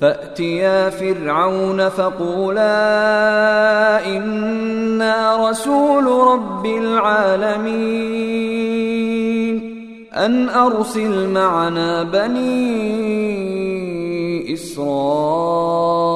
فأتيا فرعون فقولا إنا رسول رب العالمين. أن أرسل معنا بني إسرائيل.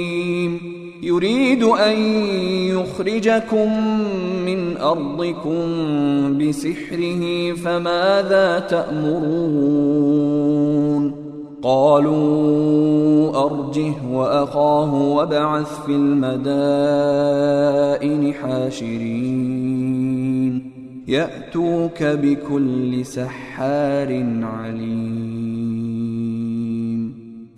يريد أن يخرجكم من أرضكم بسحره فماذا تأمرون؟ قالوا أرجه وأخاه وابعث في المدائن حاشرين. يأتوك بكل سحار عليم.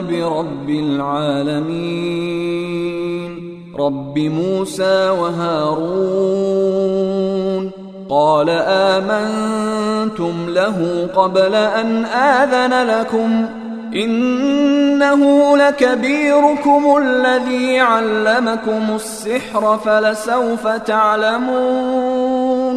برب العالمين. رب موسى وهارون. قال آمنتم له قبل أن آذن لكم. إنه لكبيركم الذي علمكم السحر فلسوف تعلمون.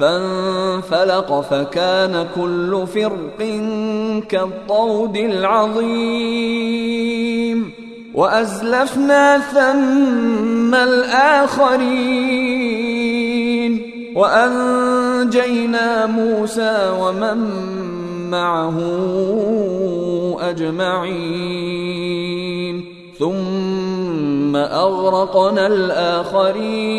فانفلق فكان كل فرق كالطود العظيم. وأزلفنا ثم الآخرين. وأنجينا موسى ومن معه أجمعين. ثم أغرقنا الآخرين.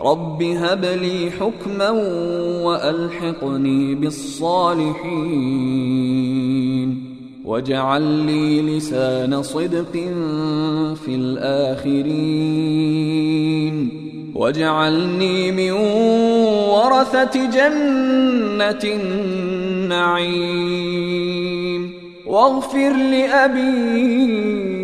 رب هب لي حكما والحقني بالصالحين واجعل لي لسان صدق في الاخرين واجعلني من ورثه جنه النعيم واغفر لابي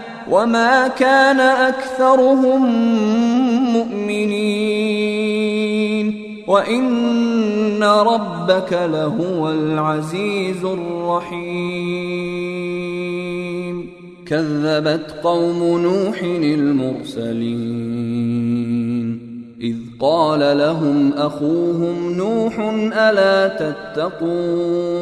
وما كان اكثرهم مؤمنين وان ربك لهو العزيز الرحيم كذبت قوم نوح المرسلين اذ قال لهم اخوهم نوح الا تتقون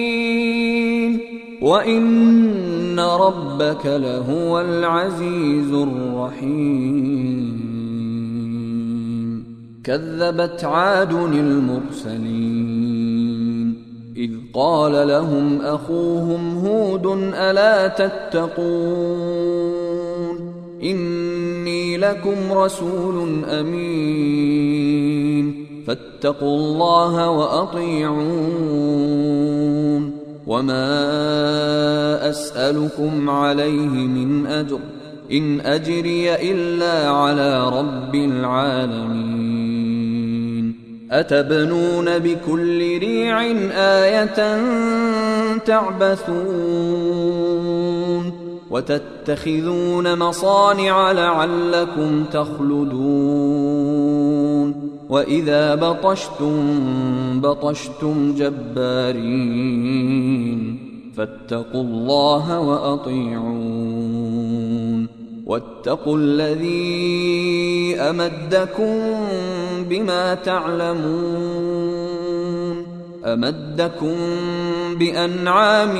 وان ربك لهو العزيز الرحيم. كذبت عاد المرسلين. إذ قال لهم أخوهم هود ألا تتقون؟ إني لكم رسول أمين. فاتقوا الله وأطيعون. وما أسألكم عليه من أجر إن أجري إلا على رب العالمين أتبنون بكل ريع آية تعبثون وتتخذون مصانع لعلكم تخلدون وإذا بطشتم بطشتم جبارين فاتقوا الله وأطيعون واتقوا الذي امدكم بما تعلمون امدكم بانعام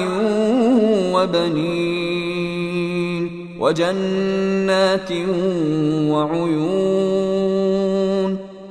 وبنين وجنات وعيون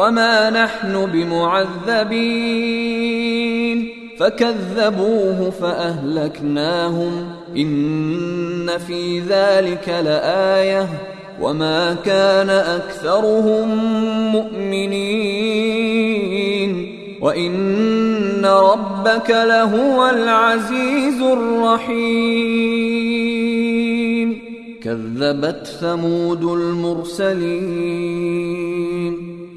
وما نحن بمعذبين فكذبوه فأهلكناهم إن في ذلك لآيةٌ وما كان اكثرهم مؤمنين وان ربك لهو العزيز الرحيم كذبت ثمود المرسلين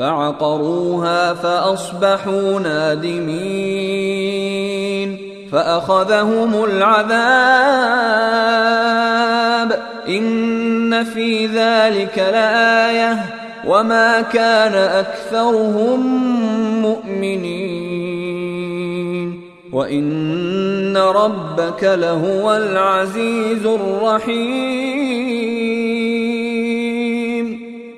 فعقروها فأصبحوا نادمين فأخذهم العذاب إن في ذلك لآية وما كان أكثرهم مؤمنين وإن ربك لهو العزيز الرحيم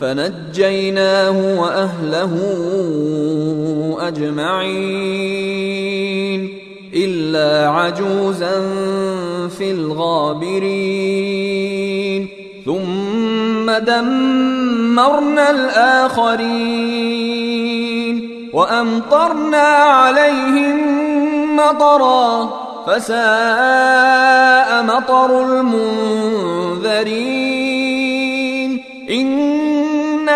فنجيناه وأهله أجمعين إلا عجوزا في الغابرين. ثم دمرنا الآخرين وأمطرنا عليهم مطرا فساء مطر المنذرين. إن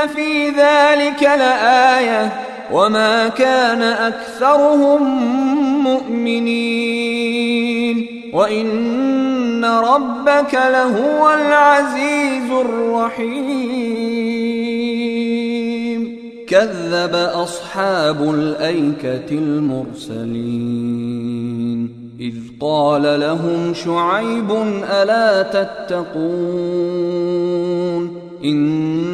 في ذلك لآية وما كان أكثرهم مؤمنين وإن ربك لهو العزيز الرحيم. كذب أصحاب الأيكة المرسلين إذ قال لهم شعيب ألا تتقون إني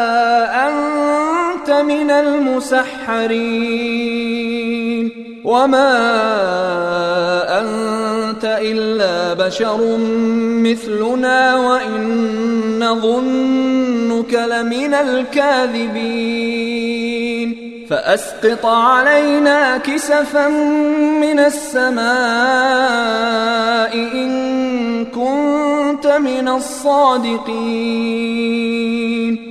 من المسحرين. وما أنت إلا بشر مثلنا وإن نظنك لمن الكاذبين. فأسقط علينا كسفا من السماء إن كنت من الصادقين.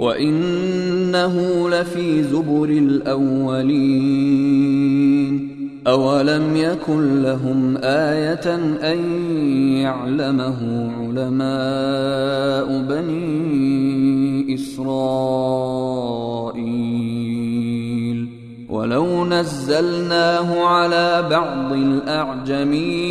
وإنه لفي زبر الأولين أولم يكن لهم آية أن يعلمه علماء بني إسرائيل ولو نزلناه على بعض الأعجمين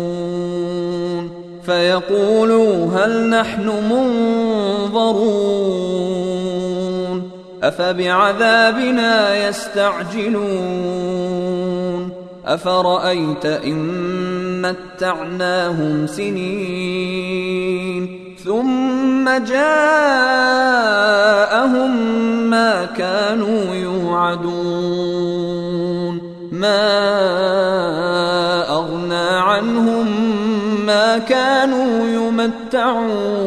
فيقولوا هل نحن منظرون أفبعذابنا يستعجلون أفرأيت إن متعناهم سنين ثم جاءهم ما كانوا يوعدون ما أغنى عنهم كانوا يمتعون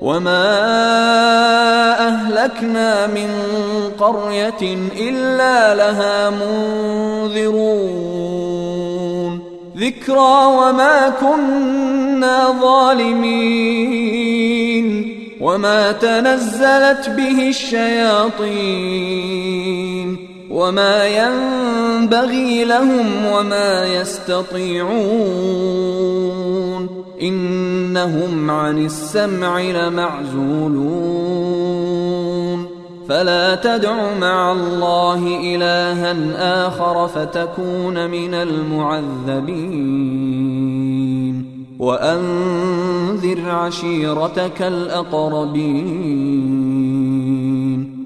وما أهلكنا من قرية إلا لها منذرون. ذكرى وما كنا ظالمين وما تنزلت به الشياطين. وما ينبغي لهم وما يستطيعون انهم عن السمع لمعزولون فلا تدع مع الله الها اخر فتكون من المعذبين وانذر عشيرتك الاقربين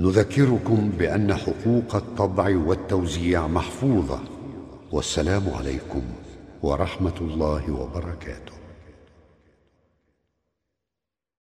نذكركم بأن حقوق الطبع والتوزيع محفوظة والسلام عليكم ورحمة الله وبركاته.